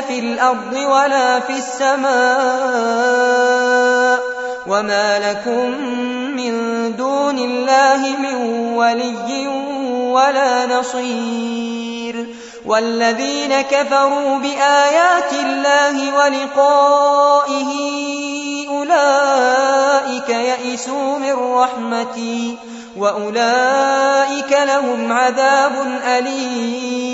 في الأرض ولا في السماء وما لكم من دون الله من ولي ولا نصير والذين كفروا بآيات الله ولقائه أولئك يئسوا من رحمتي وأولئك لهم عذاب أليم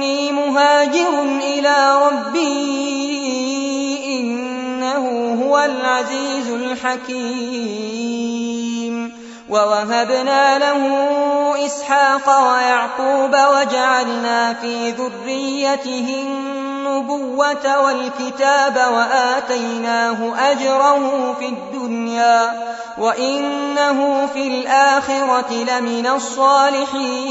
إني مهاجر إلى ربي هو العزيز الحكيم. ووهبنا له إسحاق ويعقوب وجعلنا في ذريته النبوة والكتاب وآتيناه أجره في الدنيا وإنه في الآخرة لمن الصالحين.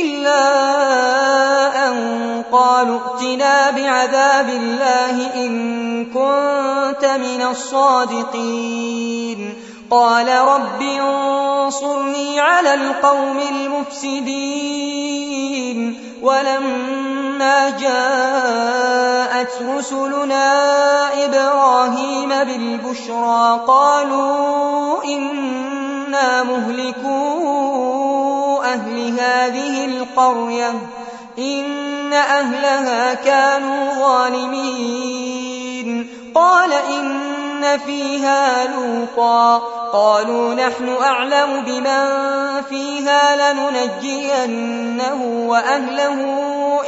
إلا أن قالوا ائتنا بعذاب الله إن كنت من الصادقين قال رب انصرني على القوم المفسدين ولما جاءت رسلنا إبراهيم بالبشرى قالوا إنا مهلكون أهل هذه القرية إن أهلها كانوا ظالمين. قال إن فيها لوطا. قالوا نحن أعلم بمن فيها لننجينه وأهله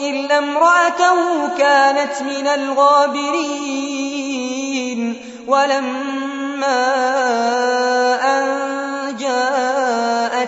إلا امرأته كانت من الغابرين. ولما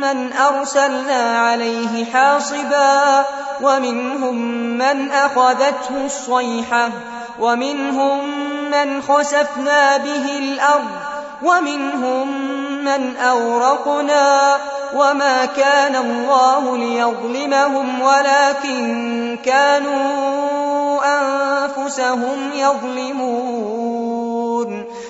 من أرسلنا عليه حاصبا ومنهم من أخذته الصيحة ومنهم من خسفنا به الأرض ومنهم من أورقنا وما كان الله ليظلمهم ولكن كانوا أنفسهم يظلمون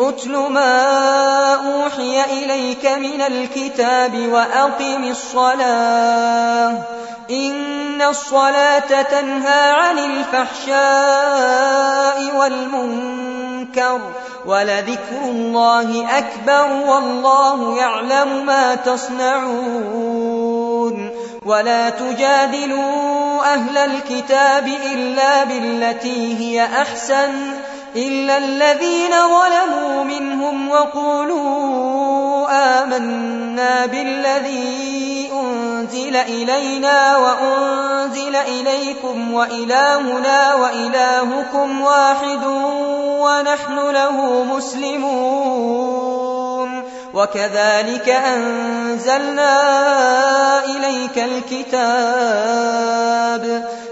أتل ما أوحي إليك من الكتاب وأقم الصلاة إن الصلاة تنهى عن الفحشاء والمنكر ولذكر الله أكبر والله يعلم ما تصنعون ولا تجادلوا أهل الكتاب إلا بالتي هي أحسن إلا الذين ظلموا منهم وقولوا آمنا بالذي أنزل إلينا وأنزل إليكم وإلهنا وإلهكم واحد ونحن له مسلمون وكذلك أنزلنا إليك الكتاب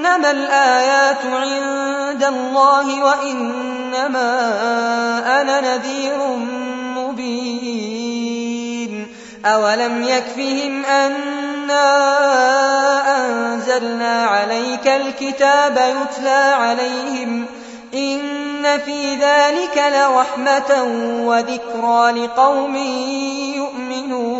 إنما الآيات عند الله وإنما أنا نذير مبين. أولم يكفهم أنا أنزلنا عليك الكتاب يتلى عليهم إن في ذلك لرحمة وذكرى لقوم يؤمنون.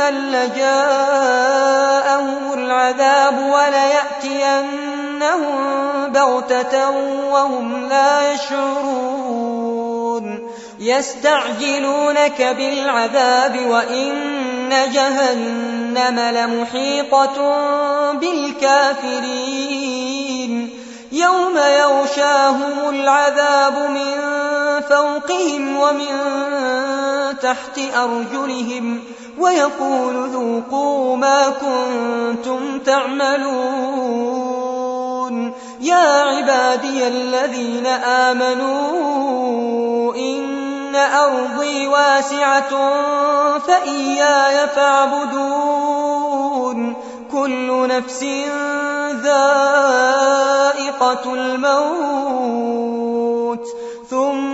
لجاءهم العذاب وليأتينهم بغتة وهم لا يشعرون يستعجلونك بالعذاب وإن جهنم لمحيطة بالكافرين يوم يغشاهم العذاب من فوقهم ومن تحت أرجلهم ويقول ذوقوا ما كنتم تعملون يا عبادي الذين آمنوا إن أرضي واسعة فإياي فاعبدون كل نفس ذائقة الموت ثم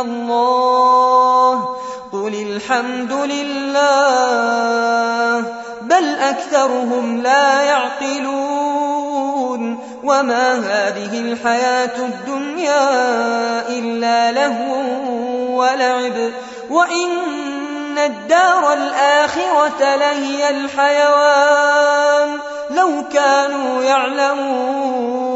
الله. قل الحمد لله بل أكثرهم لا يعقلون. وما هذه الحياة الدنيا إلا لهو ولعب. وإن الدار الآخرة لهي الحيوان. لو كانوا يعلمون.